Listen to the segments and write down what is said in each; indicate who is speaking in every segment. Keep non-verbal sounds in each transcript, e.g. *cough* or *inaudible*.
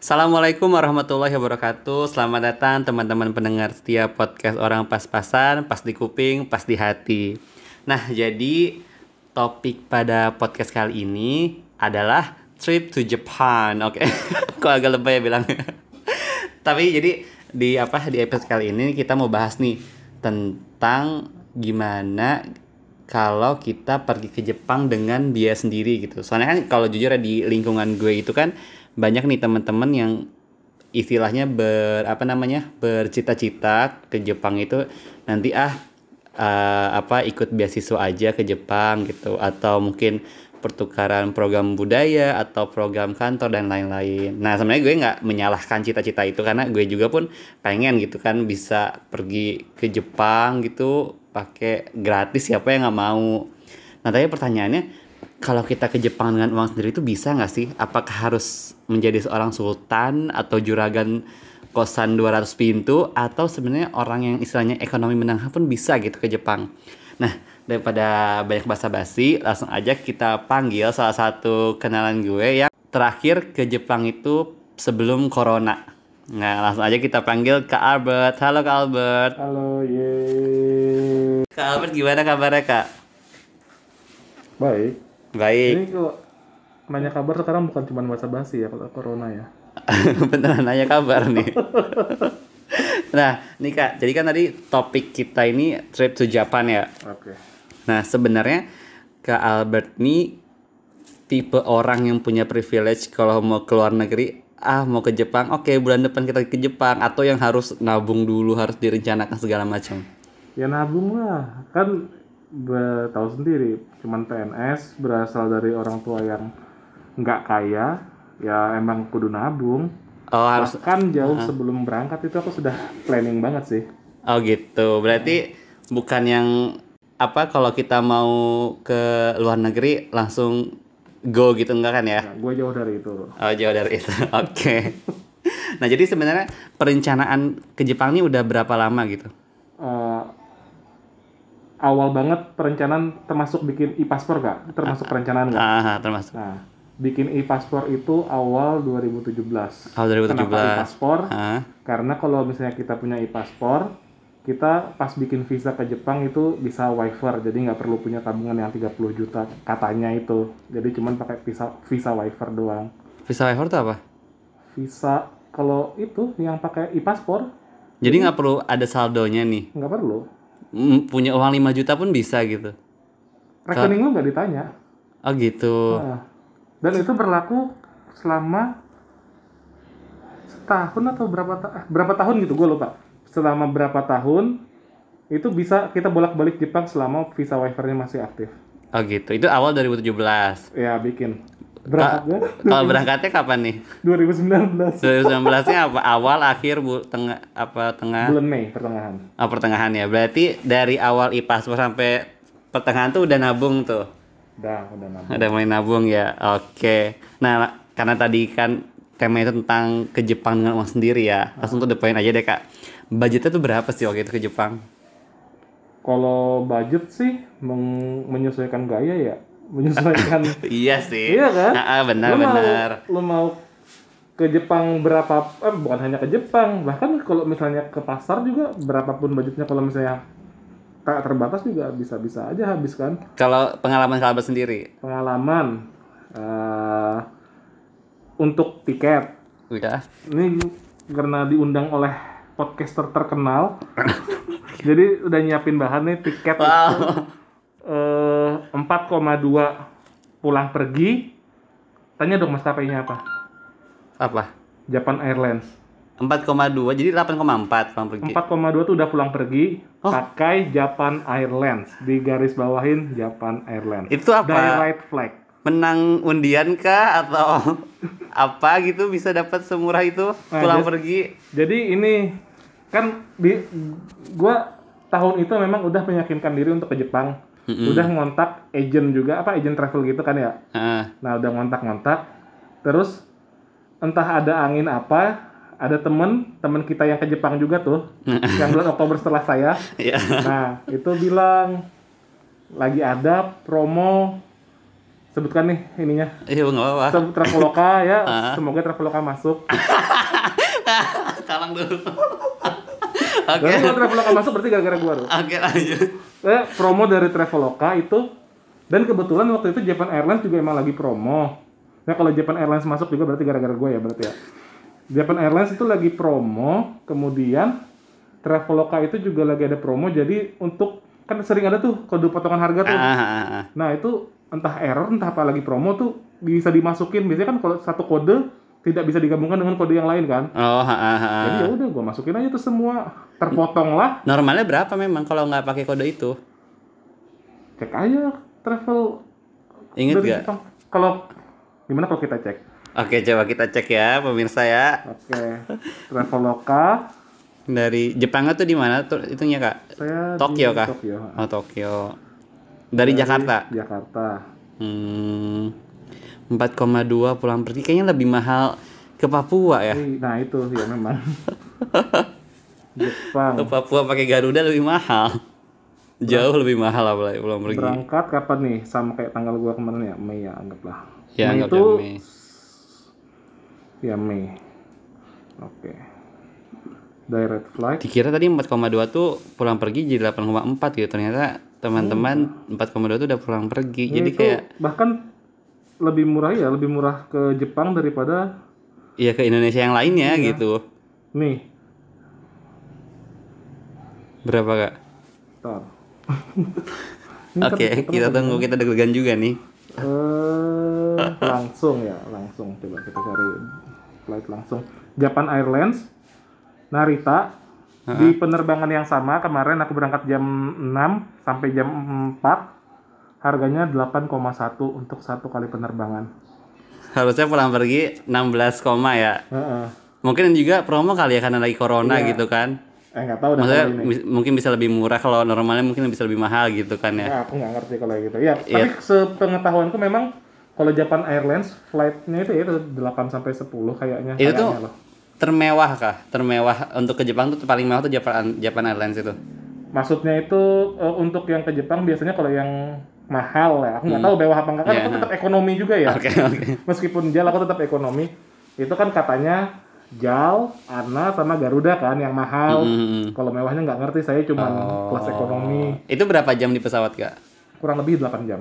Speaker 1: Assalamualaikum warahmatullahi wabarakatuh. Selamat datang teman-teman pendengar setiap podcast orang pas-pasan Pas di kuping, pas di hati. Nah jadi topik pada podcast kali ini adalah Trip to Japan. Oke, *laughs* kok agak lebay ya bilangnya? *laughs* Tapi jadi di apa di episode kali ini kita mau bahas nih Tentang gimana kalau kita pergi ke Jepang dengan biaya sendiri gitu. Soalnya kan kalau jujur ya di lingkungan gue itu kan banyak nih teman-teman yang istilahnya ber apa namanya bercita-cita ke Jepang itu nanti ah uh, apa ikut beasiswa aja ke Jepang gitu atau mungkin pertukaran program budaya atau program kantor dan lain-lain. Nah sebenarnya gue nggak menyalahkan cita-cita itu karena gue juga pun pengen gitu kan bisa pergi ke Jepang gitu pakai gratis siapa yang nggak mau nah tapi pertanyaannya kalau kita ke Jepang dengan uang sendiri itu bisa nggak sih apakah harus menjadi seorang sultan atau juragan kosan 200 pintu atau sebenarnya orang yang istilahnya ekonomi menengah pun bisa gitu ke Jepang nah daripada banyak basa-basi langsung aja kita panggil salah satu kenalan gue yang terakhir ke Jepang itu sebelum corona Nah, langsung aja kita panggil Kak Albert. Halo Kak Albert.
Speaker 2: Halo, ye.
Speaker 1: Kak Albert gimana kabarnya Kak?
Speaker 2: Baik.
Speaker 1: Baik.
Speaker 2: Ini kalau nanya kabar sekarang bukan cuma bahasa basi ya kalau corona ya. *laughs*
Speaker 1: Beneran nanya kabar nih. *laughs* nah, nih Kak, jadi kan tadi topik kita ini trip to Japan ya.
Speaker 2: Oke.
Speaker 1: Nah, sebenarnya Kak Albert nih tipe orang yang punya privilege kalau mau ke luar negeri ah mau ke Jepang oke okay, bulan depan kita ke Jepang atau yang harus nabung dulu harus direncanakan segala macam
Speaker 2: ya nabung lah kan tahu sendiri cuman PNS berasal dari orang tua yang nggak kaya ya emang kudu nabung oh, harus kan jauh uh, sebelum berangkat itu aku sudah planning banget sih
Speaker 1: oh gitu berarti bukan yang apa kalau kita mau ke luar negeri langsung go gitu enggak kan ya?
Speaker 2: Nah, gue jauh dari itu.
Speaker 1: Oh jauh dari itu, *laughs* oke. Okay. nah jadi sebenarnya perencanaan ke Jepang ini udah berapa lama gitu? Uh,
Speaker 2: awal banget perencanaan termasuk bikin e-paspor gak? Termasuk perencanaan gak?
Speaker 1: Ah, termasuk.
Speaker 2: Nah, bikin e-paspor itu awal 2017.
Speaker 1: Awal 2017. Kenapa
Speaker 2: e-paspor? Karena kalau misalnya kita punya e-paspor, kita pas bikin visa ke Jepang itu bisa waiver jadi nggak perlu punya tabungan yang 30 juta katanya itu jadi cuman pakai visa visa waiver doang
Speaker 1: visa waiver itu apa
Speaker 2: visa kalau itu yang pakai e-paspor
Speaker 1: jadi nggak perlu ada saldonya nih
Speaker 2: nggak perlu
Speaker 1: punya uang 5 juta pun bisa gitu
Speaker 2: rekening lu nggak ditanya
Speaker 1: oh gitu
Speaker 2: nah, dan itu berlaku selama setahun atau berapa ta berapa tahun gitu gue lupa selama berapa tahun itu bisa kita bolak-balik Jepang selama visa waivernya masih aktif.
Speaker 1: Oh gitu. Itu awal 2017.
Speaker 2: Ya, bikin.
Speaker 1: Berangkatnya? *laughs* Kalau berangkatnya kapan nih?
Speaker 2: 2019.
Speaker 1: 2019-nya apa? Awal, akhir, bu, tengah apa tengah?
Speaker 2: Bulan Mei, pertengahan.
Speaker 1: Oh, pertengahan ya. Berarti dari awal e-paspor sampai pertengahan tuh udah nabung tuh.
Speaker 2: Udah, udah nabung.
Speaker 1: Udah mulai nabung ya. Oke. Nah, karena tadi kan tema itu tentang ke Jepang dengan uang sendiri ya. Langsung tuh the point aja deh, Kak budgetnya tuh berapa sih waktu itu ke Jepang?
Speaker 2: Kalau budget sih menyesuaikan gaya ya, menyesuaikan. *laughs*
Speaker 1: iya sih.
Speaker 2: Iya kan?
Speaker 1: Nah, benar lu benar.
Speaker 2: Mau, lu mau ke Jepang berapa? Eh, bukan hanya ke Jepang, bahkan kalau misalnya ke pasar juga berapapun budgetnya kalau misalnya tak terbatas juga bisa-bisa aja habis kan.
Speaker 1: Kalau pengalaman kalian sendiri?
Speaker 2: Pengalaman uh, untuk tiket.
Speaker 1: Udah.
Speaker 2: Ini karena diundang oleh podcaster terkenal. *laughs* Jadi udah nyiapin bahan nih tiket wow. 4,2 pulang pergi. Tanya dong mas maskapainya apa?
Speaker 1: Apa?
Speaker 2: Japan Airlines.
Speaker 1: 4,2 jadi 8,4 pulang pergi.
Speaker 2: 4,2 tuh udah pulang pergi oh. pakai Japan Airlines di garis bawahin Japan Airlines.
Speaker 1: Itu apa?
Speaker 2: Direct flight.
Speaker 1: Menang undian kah atau *laughs* apa gitu bisa dapat semurah itu nah, pulang pergi?
Speaker 2: Jadi ini kan di gua tahun itu memang udah meyakinkan diri untuk ke Jepang mm-hmm. udah ngontak agent juga apa agent travel gitu kan ya uh. nah udah ngontak-ngontak terus entah ada angin apa ada temen temen kita yang ke Jepang juga tuh *laughs* yang bulan Oktober setelah saya
Speaker 1: yeah.
Speaker 2: nah itu bilang lagi ada promo sebutkan nih ininya.
Speaker 1: Iya nggak apa-apa.
Speaker 2: Sebut Traveloka ya, *laughs* semoga Traveloka masuk. *laughs*
Speaker 1: Kalang dulu.
Speaker 2: Oke. Okay. Kalau Traveloka masuk berarti gara-gara gua tuh.
Speaker 1: Oke okay, lanjut.
Speaker 2: Eh, promo dari Traveloka itu dan kebetulan waktu itu Japan Airlines juga emang lagi promo. Nah kalau Japan Airlines masuk juga berarti gara-gara gue ya berarti ya. Japan Airlines itu lagi promo, kemudian Traveloka itu juga lagi ada promo, jadi untuk kan sering ada tuh kode potongan harga tuh. Ah, ah, ah. Nah itu entah error, entah apa lagi promo tuh bisa dimasukin. Biasanya kan kalau satu kode tidak bisa digabungkan dengan kode yang lain kan.
Speaker 1: Oh, ha, ha, ha.
Speaker 2: Jadi ya udah gue masukin aja tuh semua terpotong lah.
Speaker 1: Normalnya berapa memang kalau nggak pakai kode itu?
Speaker 2: Cek aja travel.
Speaker 1: Ingat gak?
Speaker 2: Kalau gimana kalau kita cek?
Speaker 1: Oke, coba kita cek ya pemirsa ya.
Speaker 2: Oke. Traveloka
Speaker 1: dari Jepang tuh di mana tuh itunya kak?
Speaker 2: Saya
Speaker 1: Tokyo kak?
Speaker 2: Tokyo.
Speaker 1: Oh Tokyo. Dari, dari Jakarta.
Speaker 2: Jakarta.
Speaker 1: Hmm. 4,2 pulang pergi kayaknya lebih mahal ke Papua ya.
Speaker 2: Nah itu ya memang. *laughs* Jepang.
Speaker 1: Ke Papua pakai Garuda lebih mahal. Jauh lebih mahal apalagi pulang pergi.
Speaker 2: Berangkat kapan nih? Sama kayak tanggal gua kemarin ya, Mei ya anggaplah.
Speaker 1: Ya,
Speaker 2: Mei
Speaker 1: itu Mei.
Speaker 2: Ya Mei. Oke. Okay direct flight.
Speaker 1: Dikira tadi 4,2 tuh pulang pergi jadi 8,4 gitu. Ternyata teman-teman hmm. 4,2 tuh udah pulang pergi. Ya, jadi kayak
Speaker 2: bahkan lebih murah ya, lebih murah ke Jepang daripada
Speaker 1: Iya ke Indonesia yang lainnya iya. gitu.
Speaker 2: Nih.
Speaker 1: Berapa kak? *laughs* Oke, okay, kita tunggu kita deg-degan juga nih.
Speaker 2: Uh, *laughs* langsung ya, langsung coba kita cari flight langsung. Japan Airlines Narita uh -huh. di penerbangan yang sama kemarin aku berangkat jam 6 sampai jam 4 harganya 8,1 untuk satu kali penerbangan
Speaker 1: harusnya pulang pergi 16, ya uh -uh. mungkin juga promo kali ya karena lagi corona iya. gitu kan
Speaker 2: eh nggak tahu
Speaker 1: maksudnya mungkin bisa lebih murah kalau normalnya mungkin bisa lebih mahal gitu kan ya,
Speaker 2: ya aku nggak ngerti kalau gitu ya yeah. tapi sepengetahuanku memang kalau Japan Airlines flightnya itu ya itu 8 sampai 10 kayaknya
Speaker 1: itu
Speaker 2: tuh
Speaker 1: loh termewah kah? Termewah untuk ke Jepang tuh paling mewah tuh Japan Japan Airlines itu.
Speaker 2: Maksudnya itu uh, untuk yang ke Jepang biasanya kalau yang mahal ya. Aku nggak hmm. tahu mewah apa enggak kan yeah. aku tetap ekonomi juga ya.
Speaker 1: Oke, okay, okay.
Speaker 2: Meskipun JAL aku tetap ekonomi. Itu kan katanya JAL, ANA sama Garuda kan yang mahal. Hmm. hmm, hmm. Kalau mewahnya nggak ngerti, saya cuma oh. kelas ekonomi.
Speaker 1: Itu berapa jam di pesawat, Kak?
Speaker 2: Kurang lebih 8 jam.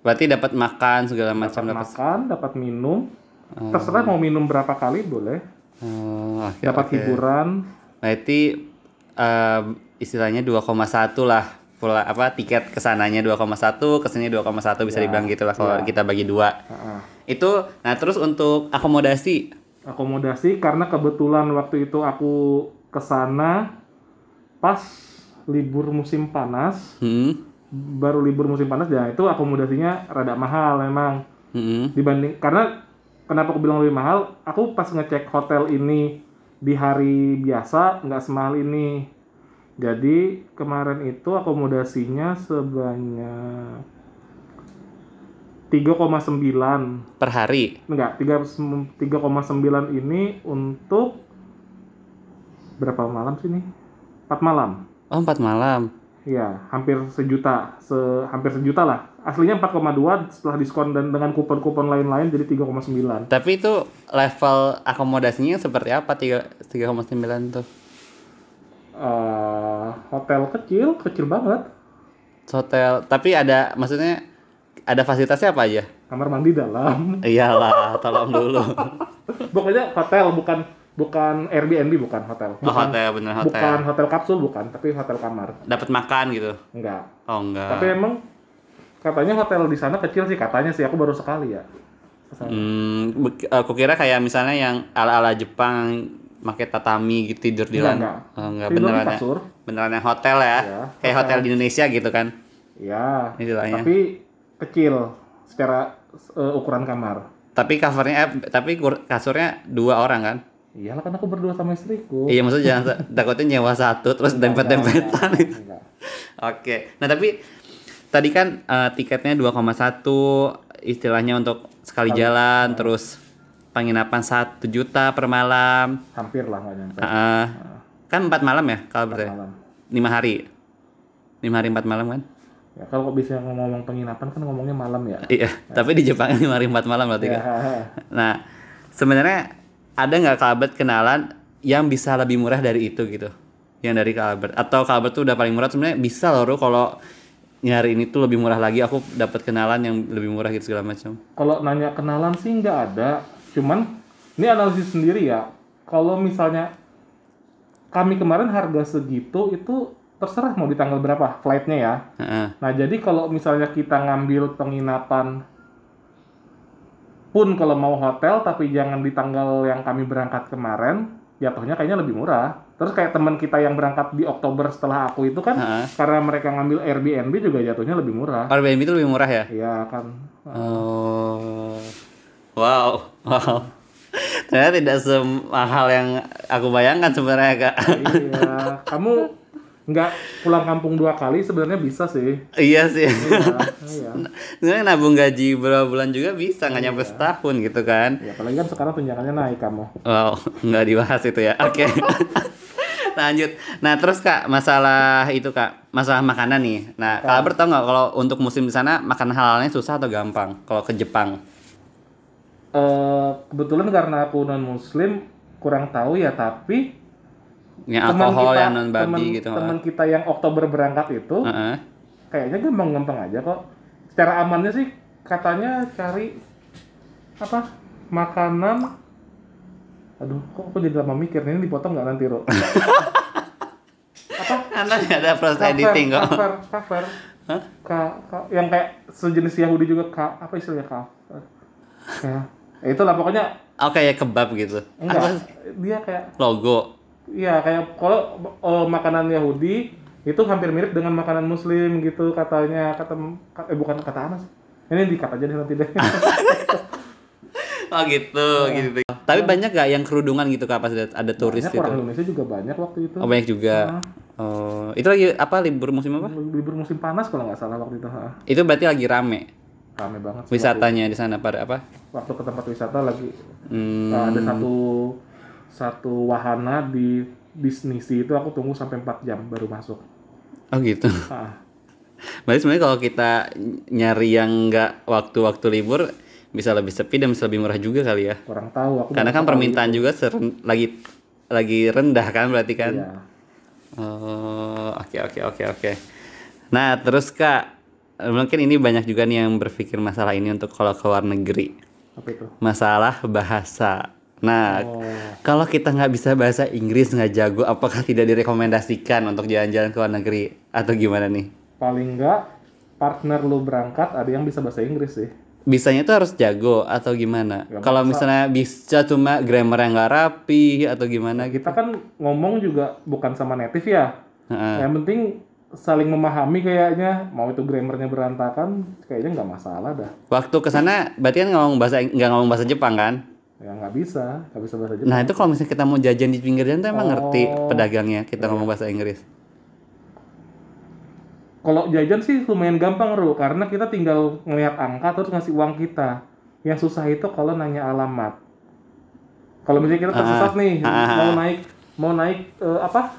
Speaker 1: Berarti dapat makan segala macam
Speaker 2: dapat makan, dapat minum. Oh. Terserah mau minum berapa kali boleh
Speaker 1: Oh, okay,
Speaker 2: dapat okay. hiburan.
Speaker 1: Berarti uh, istilahnya 2,1 lah pula apa tiket ke sananya 2,1 ke sini 2,1 bisa ya, dibilang gitu lah kalau ya. kita bagi dua uh -uh. itu nah terus untuk akomodasi
Speaker 2: akomodasi karena kebetulan waktu itu aku ke sana pas libur musim panas hmm. baru libur musim panas ya itu akomodasinya rada mahal memang hmm. dibanding karena kenapa aku bilang lebih mahal aku pas ngecek hotel ini di hari biasa nggak semahal ini jadi kemarin itu akomodasinya sebanyak 3,9
Speaker 1: per hari
Speaker 2: enggak 3,9 ini untuk berapa malam sih nih 4 malam
Speaker 1: oh 4 malam
Speaker 2: Iya, hampir sejuta, se hampir sejuta lah. Aslinya 4,2 setelah diskon dan dengan kupon-kupon lain-lain jadi 3,9.
Speaker 1: Tapi itu level akomodasinya seperti apa 3 3,9 tuh?
Speaker 2: Uh, hotel kecil, kecil banget.
Speaker 1: Hotel, tapi ada maksudnya ada fasilitasnya apa aja?
Speaker 2: Kamar mandi dalam. *laughs*
Speaker 1: Iyalah, tolong dulu. *laughs*
Speaker 2: Pokoknya hotel bukan bukan Airbnb bukan hotel
Speaker 1: oh, bukan, hotel bener hotel
Speaker 2: bukan hotel kapsul bukan tapi hotel kamar
Speaker 1: dapat makan gitu
Speaker 2: enggak
Speaker 1: oh enggak
Speaker 2: tapi emang katanya hotel di sana kecil sih katanya sih aku baru sekali ya
Speaker 1: hmm aku kira kayak misalnya yang ala ala Jepang pakai tatami gitu tidur di lantai oh, enggak beneran ya beneran yang hotel ya, ya kayak hotel. hotel di Indonesia gitu kan
Speaker 2: Iya. Tapi kecil secara uh, ukuran kamar.
Speaker 1: Tapi covernya eh, tapi kasurnya dua orang kan?
Speaker 2: Iyalah kan aku berdua sama istriku.
Speaker 1: Iya maksudnya jangan takutnya nyewa satu terus dempet-dempetan itu. Oke. Nah tapi tadi kan uh, tiketnya 2,1 istilahnya untuk sekali Kali, jalan terus penginapan satu juta per malam.
Speaker 2: Hampir lah nggak nyampe.
Speaker 1: Uh, kan empat malam ya kalau berarti. Lima hari. Lima hari empat malam kan?
Speaker 2: Ya, kalau bisa ngomong penginapan kan ngomongnya malam ya.
Speaker 1: Iya, nah. tapi di Jepang lima hari empat malam berarti ya. kan. Nah, sebenarnya ada nggak kerabat kenalan yang bisa lebih murah dari itu gitu? Yang dari kerabat atau kerabat tuh udah paling murah sebenarnya bisa loh kalau nyari ini tuh lebih murah lagi aku dapat kenalan yang lebih murah gitu segala macam.
Speaker 2: Kalau nanya kenalan sih nggak ada, cuman ini analisis sendiri ya. Kalau misalnya kami kemarin harga segitu itu terserah mau di tanggal berapa flightnya ya. Uh-uh. Nah jadi kalau misalnya kita ngambil penginapan pun kalau mau hotel tapi jangan di tanggal yang kami berangkat kemarin, jatuhnya kayaknya lebih murah. Terus kayak teman kita yang berangkat di Oktober setelah aku itu kan uh-huh. karena mereka ngambil Airbnb juga jatuhnya lebih murah.
Speaker 1: Airbnb itu lebih murah ya?
Speaker 2: Iya kan.
Speaker 1: Oh. Wow. Wow. Ternyata tidak semahal yang aku bayangkan sebenarnya kak.
Speaker 2: Iya, kamu nggak pulang kampung dua kali sebenarnya bisa sih.
Speaker 1: Iya sih. Iya, iya. nabung gaji berapa bulan juga bisa nggak iya. nyampe setahun gitu kan.
Speaker 2: Ya apalagi kan sekarang tunjangannya naik kamu.
Speaker 1: Wow, nggak dibahas itu ya. Oke. Okay. *laughs* Lanjut. Nah terus kak masalah itu kak masalah makanan nih. Nah kalau Albert tau nggak kalau untuk musim di sana makan halalnya susah atau gampang kalau ke Jepang?
Speaker 2: Uh, kebetulan karena aku non muslim kurang tahu ya tapi
Speaker 1: yang alkohol kita, yang non babi temen, gitu
Speaker 2: teman kita yang Oktober berangkat itu uh -uh. kayaknya gampang-gampang aja kok. Secara amannya sih katanya cari apa makanan. Aduh kok aku jadi lama mikir ini dipotong nggak nanti Ro? *laughs*
Speaker 1: Apa? Anda nggak ada proses editing kok.
Speaker 2: cover cover huh? ka, ka, yang kayak sejenis Yahudi juga ka, apa istilahnya cover ya itulah pokoknya
Speaker 1: oh kayak kebab gitu
Speaker 2: enggak apa? dia kayak
Speaker 1: logo
Speaker 2: Iya, kayak kalau uh, makanan Yahudi itu hampir mirip dengan makanan Muslim gitu katanya kata eh bukan kata Anas. Ini dikat aja deh nanti deh. *laughs*
Speaker 1: oh gitu, nah, gitu. Tapi banyak gak yang kerudungan gitu kak pas ada, ada turis
Speaker 2: banyak,
Speaker 1: gitu?
Speaker 2: Orang Indonesia juga banyak waktu itu.
Speaker 1: Oh banyak juga. Nah. Oh, itu lagi apa libur musim apa?
Speaker 2: Libur musim panas kalau nggak salah waktu itu.
Speaker 1: Itu berarti lagi rame.
Speaker 2: Rame banget.
Speaker 1: Wisatanya di sana pada apa?
Speaker 2: Waktu ke tempat wisata lagi hmm. uh, ada satu satu wahana di Disney itu aku tunggu sampai 4 jam baru masuk.
Speaker 1: Oh gitu. Ah. *laughs* Berarti sebenarnya kalau kita nyari yang enggak waktu-waktu libur bisa lebih sepi dan bisa lebih murah juga kali ya.
Speaker 2: Kurang tahu aku.
Speaker 1: Karena kan permintaan juga seren, lagi lagi rendah kan berarti kan. Iya. Oh, oke okay, oke okay, oke okay, oke. Nah, terus Kak, mungkin ini banyak juga nih yang berpikir masalah ini untuk kalau ke luar negeri.
Speaker 2: Apa itu?
Speaker 1: Masalah bahasa. Nah, oh. kalau kita nggak bisa bahasa Inggris nggak jago, apakah tidak direkomendasikan untuk jalan-jalan ke luar negeri atau gimana nih?
Speaker 2: Paling nggak partner lu berangkat ada yang bisa bahasa Inggris sih.
Speaker 1: Bisanya tuh harus jago atau gimana? Kalau misalnya bisa cuma grammar yang nggak rapi atau gimana
Speaker 2: gitu? Kita kan ngomong juga bukan sama native ya. Uh-uh. Yang penting saling memahami kayaknya mau itu grammarnya berantakan kayaknya nggak masalah dah.
Speaker 1: Waktu ke sana berarti kan ngomong bahasa nggak ngomong bahasa Jepang kan?
Speaker 2: ya nggak bisa nggak bisa bahasa Jepang
Speaker 1: nah itu kalau misalnya kita mau jajan di pinggir jalan tuh emang oh. ngerti pedagangnya kita ya. ngomong bahasa Inggris
Speaker 2: kalau jajan sih lumayan gampang Ru karena kita tinggal ngelihat angka terus ngasih uang kita yang susah itu kalau nanya alamat kalau misalnya kita tersesat ah. nih ah. mau naik mau naik uh, apa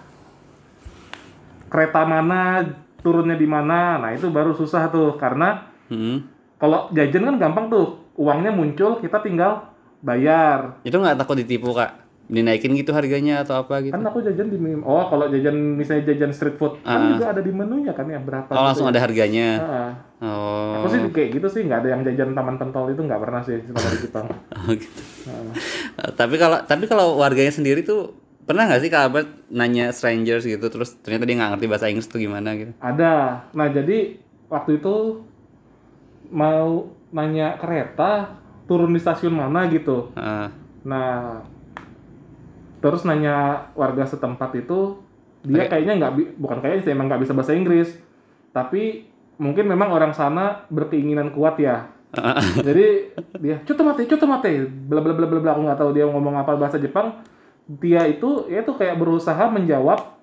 Speaker 2: kereta mana turunnya di mana nah itu baru susah tuh karena hmm. kalau jajan kan gampang tuh uangnya muncul kita tinggal bayar.
Speaker 1: Itu nggak takut ditipu kak? Dinaikin gitu harganya atau apa gitu?
Speaker 2: Kan aku jajan di menu. Oh kalau jajan misalnya jajan street food uh. kan ah. juga ada di menunya kan ya berapa?
Speaker 1: Oh langsung ya. ada harganya.
Speaker 2: Uh. Oh. Aku sih kayak gitu sih nggak ada yang jajan taman pentol itu nggak pernah sih selama di Jepang. *laughs* oh gitu.
Speaker 1: Uh. Tapi kalau tapi kalau warganya sendiri tuh pernah nggak sih kak Albert nanya strangers gitu terus ternyata dia nggak ngerti bahasa Inggris tuh gimana gitu?
Speaker 2: Ada. Nah jadi waktu itu mau nanya kereta turun di stasiun mana gitu. Uh. Nah, terus nanya warga setempat itu dia okay. kayaknya nggak bukan kayaknya sih emang nggak bisa bahasa Inggris, tapi mungkin memang orang sana berkeinginan kuat ya. Uh. Jadi dia cuti mati, cuti mati, bla bla bla bla bla aku nggak tahu dia ngomong apa bahasa Jepang. Dia itu ya itu kayak berusaha menjawab,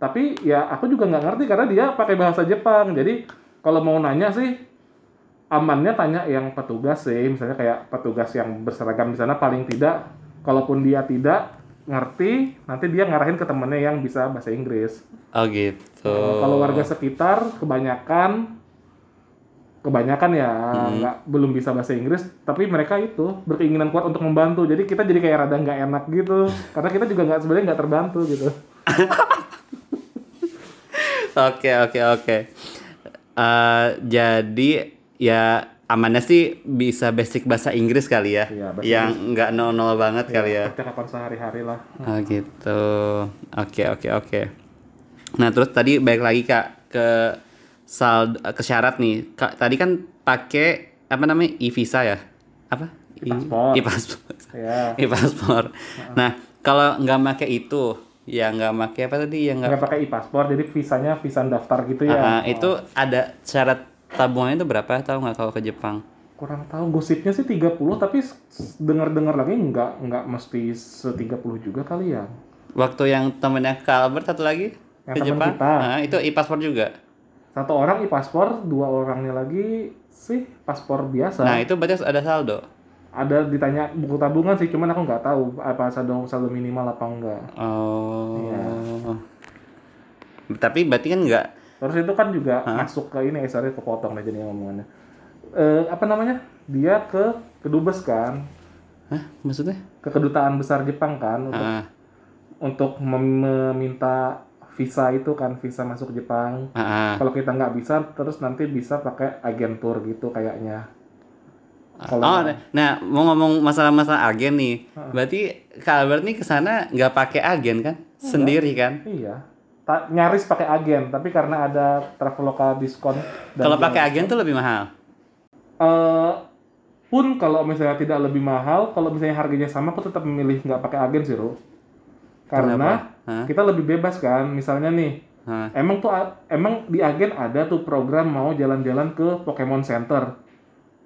Speaker 2: tapi ya aku juga nggak ngerti karena dia pakai bahasa Jepang. Jadi kalau mau nanya sih amannya tanya yang petugas sih. Misalnya kayak petugas yang berseragam di sana paling tidak kalaupun dia tidak ngerti nanti dia ngarahin ke temennya yang bisa bahasa Inggris.
Speaker 1: Oh gitu.
Speaker 2: Nah, kalau warga sekitar kebanyakan kebanyakan ya hmm. nggak hmm. belum bisa bahasa Inggris tapi mereka itu berkeinginan kuat untuk membantu. Jadi kita jadi kayak rada nggak enak gitu. *laughs* Karena kita juga nggak sebenarnya nggak terbantu gitu. *laughs*
Speaker 1: Oke oke oke. Eh, jadi ya amannya sih bisa basic bahasa Inggris kali ya, ya yang nggak nol nol banget ya, kali ya.
Speaker 2: percakapan sehari-hari lah.
Speaker 1: Oh gitu. Oke oke oke. Nah terus tadi balik lagi kak ke saldo ke syarat nih. Tadi kan pakai apa namanya e visa ya? Apa?
Speaker 2: E
Speaker 1: paspor e paspor *laughs* nah kalau nggak pakai itu ya nggak pakai apa tadi ya
Speaker 2: nggak pakai e paspor jadi visanya visa daftar gitu ya? Uh,
Speaker 1: oh. itu ada syarat tabungannya itu berapa? Tahu nggak kalau ke Jepang?
Speaker 2: Kurang tahu gosipnya sih 30 tapi dengar-dengar lagi nggak nggak mesti se 30 juga kali ya?
Speaker 1: Waktu yang temennya Albert satu lagi? Yang ke Jepang? kita. Nah, itu e-paspor juga
Speaker 2: satu orang e-paspor dua orangnya lagi sih paspor biasa
Speaker 1: nah itu berarti ada saldo
Speaker 2: ada ditanya buku tabungan sih cuman aku nggak tahu apa saldo saldo minimal apa enggak
Speaker 1: oh ya. tapi berarti kan nggak
Speaker 2: Terus itu kan juga Hah? masuk ke ini, sorry kepotong aja nih ngomongannya. Eh, apa namanya? Dia ke kedubes kan?
Speaker 1: Hah? Maksudnya?
Speaker 2: Ke kedutaan besar Jepang kan untuk, untuk meminta visa itu kan visa masuk Jepang. Kalau kita nggak bisa, terus nanti bisa pakai agentur gitu kayaknya.
Speaker 1: Kalo oh, nah, nah mau ngomong masalah-masalah agen nih, berarti Kak Albert nih ke sana nggak pakai agen kan, Enggak. sendiri kan?
Speaker 2: Iya. Ta- nyaris pakai agen tapi karena ada traveloka diskon
Speaker 1: kalau pakai agen tuh lebih mahal?
Speaker 2: Uh, pun kalau misalnya tidak lebih mahal kalau misalnya harganya sama aku tetap memilih nggak pakai agen sih Ru karena kita lebih bebas kan misalnya nih Hah? emang tuh emang di agen ada tuh program mau jalan-jalan ke Pokemon Center.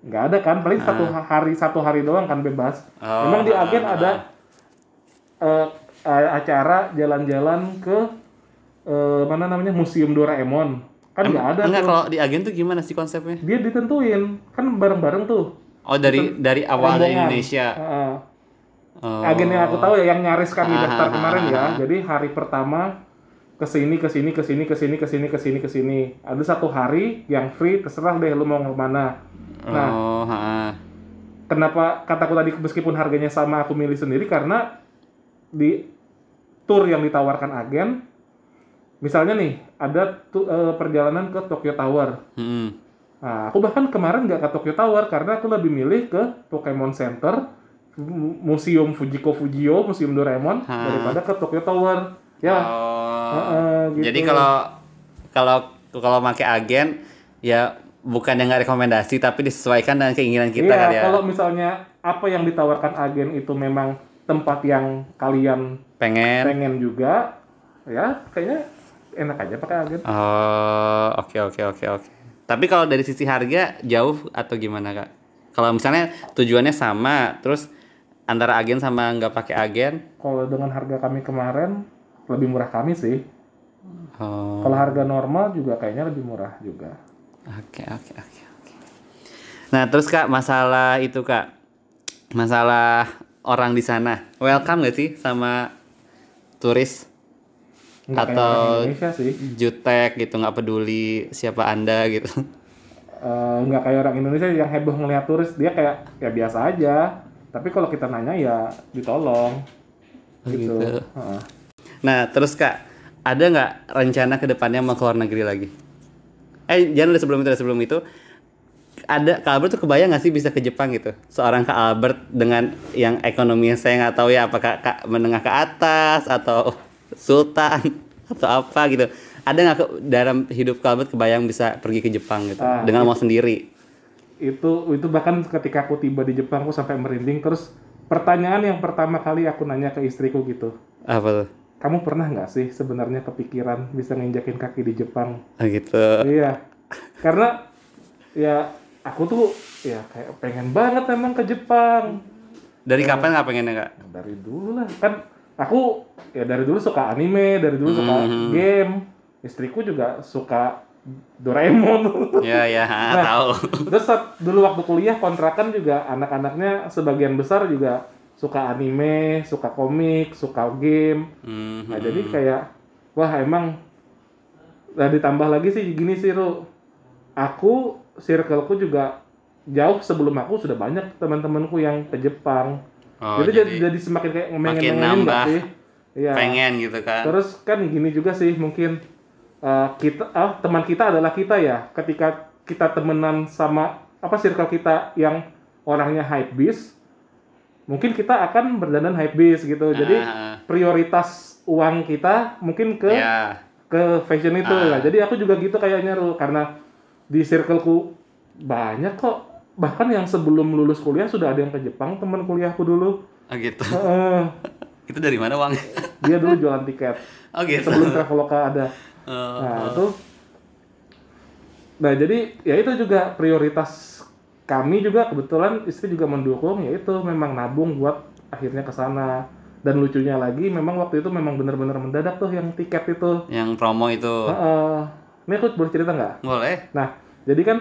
Speaker 2: Nggak ada kan paling satu hari satu hari doang kan bebas. Oh, emang di agen ada uh, acara jalan-jalan ke uh, mana namanya museum Doraemon. Kan nggak ada
Speaker 1: enggak kalau di agen tuh gimana sih konsepnya?
Speaker 2: Dia ditentuin kan bareng-bareng tuh.
Speaker 1: Oh dari dari awal dari Indonesia.
Speaker 2: Uh, oh. agen yang aku tahu ya yang nyaris kami ah, daftar kemarin ya jadi hari pertama ke sini ke sini ke sini ke sini ke sini ke sini ke sini ada satu hari yang free terserah deh lu mau ke mana nah oh, ha. kenapa kataku tadi meskipun harganya sama aku milih sendiri karena di tour yang ditawarkan agen misalnya nih ada tuh uh, perjalanan ke Tokyo Tower. Hmm. Nah, aku bahkan kemarin nggak ke Tokyo Tower karena aku lebih milih ke Pokemon Center, Museum Fujiko Fujio, Museum Doraemon ha. daripada ke Tokyo Tower. Ya.
Speaker 1: Oh. Uh, uh, gitu. Jadi kalau kalau kalau pakai agen ya bukan yang nggak rekomendasi tapi disesuaikan dengan keinginan kita
Speaker 2: iya,
Speaker 1: kan ya.
Speaker 2: kalau misalnya apa yang ditawarkan agen itu memang tempat yang kalian
Speaker 1: pengen
Speaker 2: pengen juga ya kayaknya enak aja pakai agen.
Speaker 1: Oh, oke okay, oke okay, oke okay, oke. Tapi kalau dari sisi harga jauh atau gimana kak? Kalau misalnya tujuannya sama, terus antara agen sama nggak pakai agen?
Speaker 2: Kalau dengan harga kami kemarin lebih murah kami sih. Oh. Kalau harga normal juga kayaknya lebih murah juga.
Speaker 1: Oke oke oke oke. Nah terus kak masalah itu kak, masalah orang di sana, welcome gak sih sama turis?
Speaker 2: Nggak atau sih.
Speaker 1: jutek gitu nggak peduli siapa anda gitu
Speaker 2: uh, nggak kayak orang Indonesia yang heboh ngelihat turis dia kayak ya biasa aja tapi kalau kita nanya ya ditolong. Oh, gitu, gitu. Uh.
Speaker 1: nah terus kak ada nggak rencana ke depannya mau keluar negeri lagi? Eh jangan sebelum itu sebelum itu. Ada Kak Albert tuh kebayang gak sih bisa ke Jepang gitu? Seorang Kak Albert dengan yang ekonominya saya nggak tahu ya apakah kak menengah ke atas atau sultan *laughs* atau apa gitu. Ada nggak dalam hidup Kalbet kebayang bisa pergi ke Jepang gitu? Ah, dengan mau sendiri
Speaker 2: itu itu bahkan ketika aku tiba di Jepang aku sampai merinding. Terus pertanyaan yang pertama kali aku nanya ke istriku gitu
Speaker 1: apa tuh?
Speaker 2: Kamu pernah nggak sih sebenarnya kepikiran bisa nginjakin kaki di Jepang?
Speaker 1: Ah, gitu.
Speaker 2: Iya. Karena ya aku tuh ya kayak pengen banget emang ke Jepang.
Speaker 1: Dari ya, kapan nggak pengennya kak?
Speaker 2: Dari dulu lah. Kan aku ya dari dulu suka anime, dari dulu suka mm-hmm. game. Istriku juga suka Doraemon.
Speaker 1: Iya, iya, nah, tahu.
Speaker 2: Terus saat dulu waktu kuliah kontrakan juga anak-anaknya sebagian besar juga suka anime, suka komik, suka game. Mm-hmm. Nah, jadi kayak wah emang Nah ditambah lagi sih gini sih Ru. Aku circleku juga jauh sebelum aku sudah banyak teman-temanku yang ke Jepang. Oh, jadi, jadi jadi semakin kayak
Speaker 1: makin nambah sih? Iya. Pengen gitu kan.
Speaker 2: Terus kan gini juga sih mungkin uh, kita ah teman kita adalah kita ya. Ketika kita temenan sama apa circle kita yang orangnya hype beast, mungkin kita akan berdandan hype beast gitu. Jadi uh. prioritas uang kita mungkin ke yeah. ke fashion itu uh. lah. Jadi aku juga gitu kayaknya Ru karena di circleku banyak kok bahkan yang sebelum lulus kuliah sudah ada yang ke Jepang teman kuliahku dulu.
Speaker 1: Oh gitu. Uh, *laughs* itu dari mana uang?
Speaker 2: dia dulu jualan tiket.
Speaker 1: Oh gitu.
Speaker 2: Sebelum Traveloka ada. Uh, nah uh. itu. Nah jadi ya itu juga prioritas kami juga. Kebetulan istri juga mendukung yaitu memang nabung buat akhirnya ke sana. Dan lucunya lagi memang waktu itu memang benar-benar mendadak tuh yang tiket itu.
Speaker 1: Yang promo itu. Uh,
Speaker 2: uh, ini aku boleh cerita nggak?
Speaker 1: Boleh.
Speaker 2: Nah jadi kan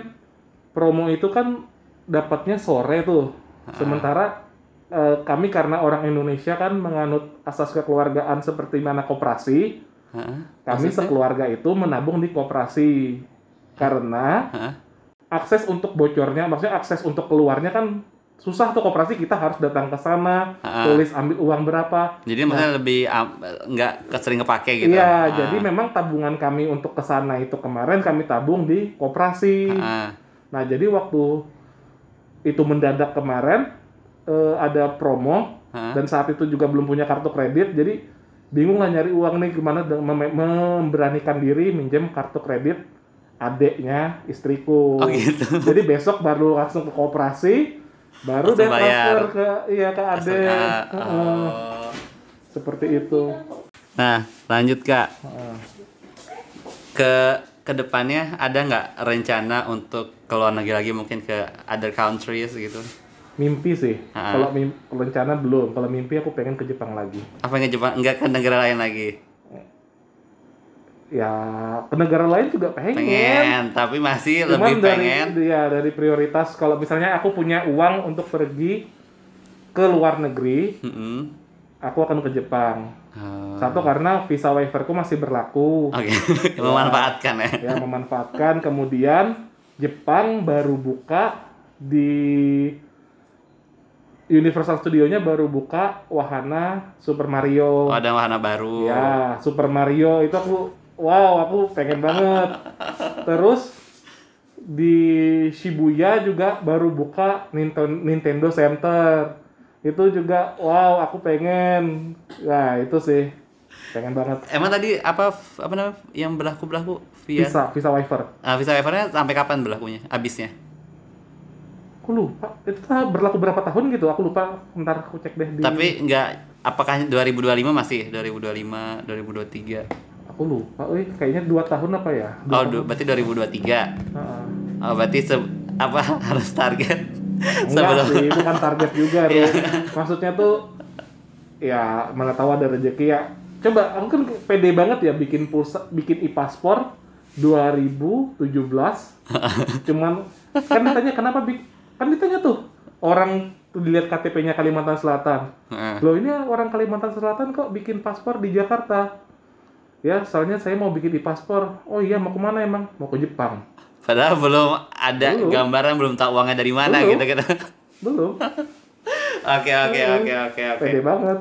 Speaker 2: promo itu kan dapatnya sore tuh. Sementara uh, kami karena orang Indonesia kan menganut asas kekeluargaan seperti mana koperasi, kami sekeluarga itu menabung di koperasi. Karena akses untuk bocornya, maksudnya akses untuk keluarnya kan susah tuh koperasi. Kita harus datang ke sana tulis ambil uang berapa.
Speaker 1: Jadi nah, maksudnya lebih nggak um, sering kepake gitu?
Speaker 2: Iya jadi memang tabungan kami untuk ke sana itu kemarin kami tabung di koperasi. Nah jadi waktu itu mendadak kemarin uh, ada promo dan saat itu juga belum punya kartu kredit. Jadi bingung lah nyari uang nih gimana mem memberanikan diri minjem kartu kredit adeknya istriku.
Speaker 1: Oh, gitu. *laughs*
Speaker 2: jadi besok baru langsung ke koperasi baru deh transfer ke iya ke adek. oh. seperti itu.
Speaker 1: Nah lanjut kak. Uh. ke ke depannya ada nggak rencana untuk keluar negeri lagi? Mungkin ke other countries gitu
Speaker 2: mimpi sih kalau mimpi, rencana belum kalau mimpi aku pengen ke Jepang lagi
Speaker 1: apa ke Jepang enggak ke negara lain lagi
Speaker 2: ya ke negara lain juga pengen, pengen
Speaker 1: tapi masih Cuman lebih dari, pengen
Speaker 2: ya dari prioritas kalau misalnya aku punya uang untuk pergi ke luar negeri mm -hmm. aku akan ke Jepang Hmm. Satu karena visa waiverku masih berlaku.
Speaker 1: Oke. Okay. *laughs* memanfaatkan ya.
Speaker 2: Ya memanfaatkan. Kemudian Jepang baru buka di Universal Studio-nya baru buka wahana Super Mario.
Speaker 1: Oh, ada wahana baru.
Speaker 2: Ya, Super Mario itu aku wow, aku pengen banget. Terus di Shibuya juga baru buka Nintendo Center. Itu juga wow aku pengen. Nah itu sih. Pengen banget.
Speaker 1: Emang tadi apa apa namanya yang berlaku berlaku
Speaker 2: via? Visa visa waiver
Speaker 1: ah visa waivernya sampai kapan berlakunya habisnya
Speaker 2: aku lupa itu berlaku berapa tahun gitu aku lupa ntar aku cek deh
Speaker 1: di... tapi enggak apakah 2025 masih 2025 2023
Speaker 2: aku lupa wih kayaknya dua tahun apa ya
Speaker 1: dua oh tahun. berarti 2023 uh oh berarti se apa *laughs* harus target
Speaker 2: Enggak sih, itu kan target juga, Ru. Iya. Maksudnya tuh ya mana tahu ada rezeki ya. Coba, aku kan pede banget ya bikin pulsa, bikin e-paspor 2017. *laughs* Cuman kan ditanya kenapa bik kan ditanya tuh orang tuh dilihat KTP-nya Kalimantan Selatan. Loh ini orang Kalimantan Selatan kok bikin paspor di Jakarta? Ya, soalnya saya mau bikin e-paspor. Oh iya, mau ke mana emang? Mau ke Jepang.
Speaker 1: Padahal belum ada belum. gambaran, belum tahu uangnya dari mana belum. gitu gitu.
Speaker 2: Belum. *laughs*
Speaker 1: Oke oke oke oke oke.
Speaker 2: Pede banget.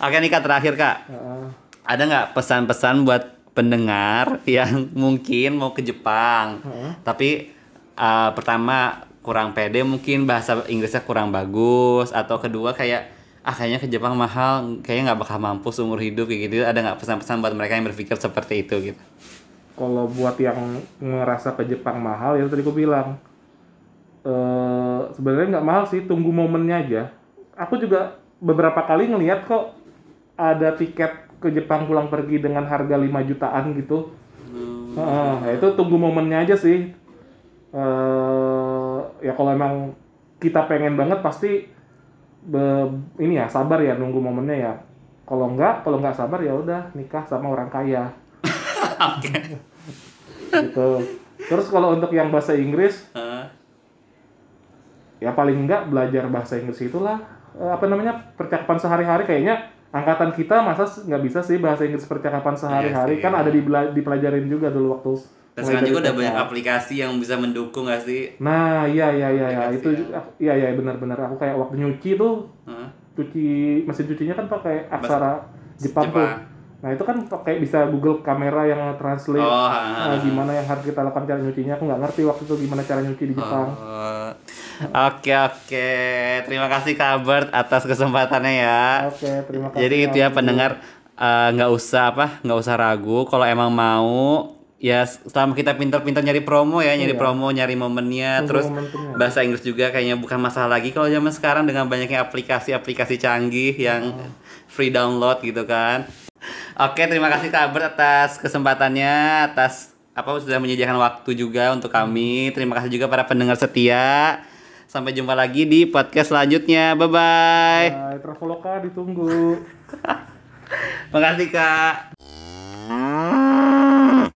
Speaker 1: Oke nih kak terakhir kak. Uh. Ada nggak pesan-pesan buat pendengar yang mungkin mau ke Jepang, uh. tapi uh, pertama kurang pede mungkin bahasa Inggrisnya kurang bagus atau kedua kayak ah kayaknya ke Jepang mahal kayaknya nggak bakal mampu seumur hidup kayak gitu. Ada nggak pesan-pesan buat mereka yang berpikir seperti itu gitu?
Speaker 2: Kalau buat yang ngerasa ke Jepang mahal ya tadi aku bilang e, sebenarnya nggak mahal sih tunggu momennya aja. Aku juga beberapa kali ngelihat kok ada tiket ke Jepang pulang pergi dengan harga 5 jutaan gitu. Hmm. e, itu tunggu momennya aja sih. E, ya kalau emang kita pengen banget pasti be, ini ya sabar ya nunggu momennya ya kalau enggak kalau nggak sabar ya udah nikah sama orang kaya *laughs* Oke. gitu. Terus kalau untuk yang bahasa Inggris, uh. ya paling enggak belajar bahasa Inggris itulah eh, apa namanya percakapan sehari-hari kayaknya angkatan kita masa nggak bisa sih bahasa Inggris percakapan sehari-hari iya kan ada di dipelajarin juga dulu waktu
Speaker 1: Dan sekarang juga udah banyak aplikasi yang bisa mendukung gak sih?
Speaker 2: Nah, iya iya iya ya. itu iya iya benar-benar aku kayak waktu nyuci tuh cuci mesin cucinya kan pakai aksara Jepang, Jepang tuh. Nah itu kan pakai bisa Google kamera yang translate oh, uh, gimana yang harus kita lakukan cara nyucinya. Aku nggak ngerti waktu itu gimana cara nyuci di Jepang.
Speaker 1: Oh, oke oke, terima kasih Kabert atas kesempatannya ya.
Speaker 2: Oke terima kasih.
Speaker 1: Jadi itu ya pendengar eh, nggak uh, usah apa nggak usah ragu kalau emang mau ya selama kita pintar-pintar nyari promo ya nyari iya. promo nyari momennya terus momentumnya. bahasa Inggris juga kayaknya bukan masalah lagi kalau zaman sekarang dengan banyaknya aplikasi-aplikasi canggih yang oh. free download gitu kan. Oke terima kasih Kak Albert atas kesempatannya atas apa sudah menyediakan waktu juga untuk kami. Terima kasih juga para pendengar setia. Sampai jumpa lagi di podcast selanjutnya. Bye bye,
Speaker 2: bye Traveloka ditunggu. *laughs*
Speaker 1: Makasih Kak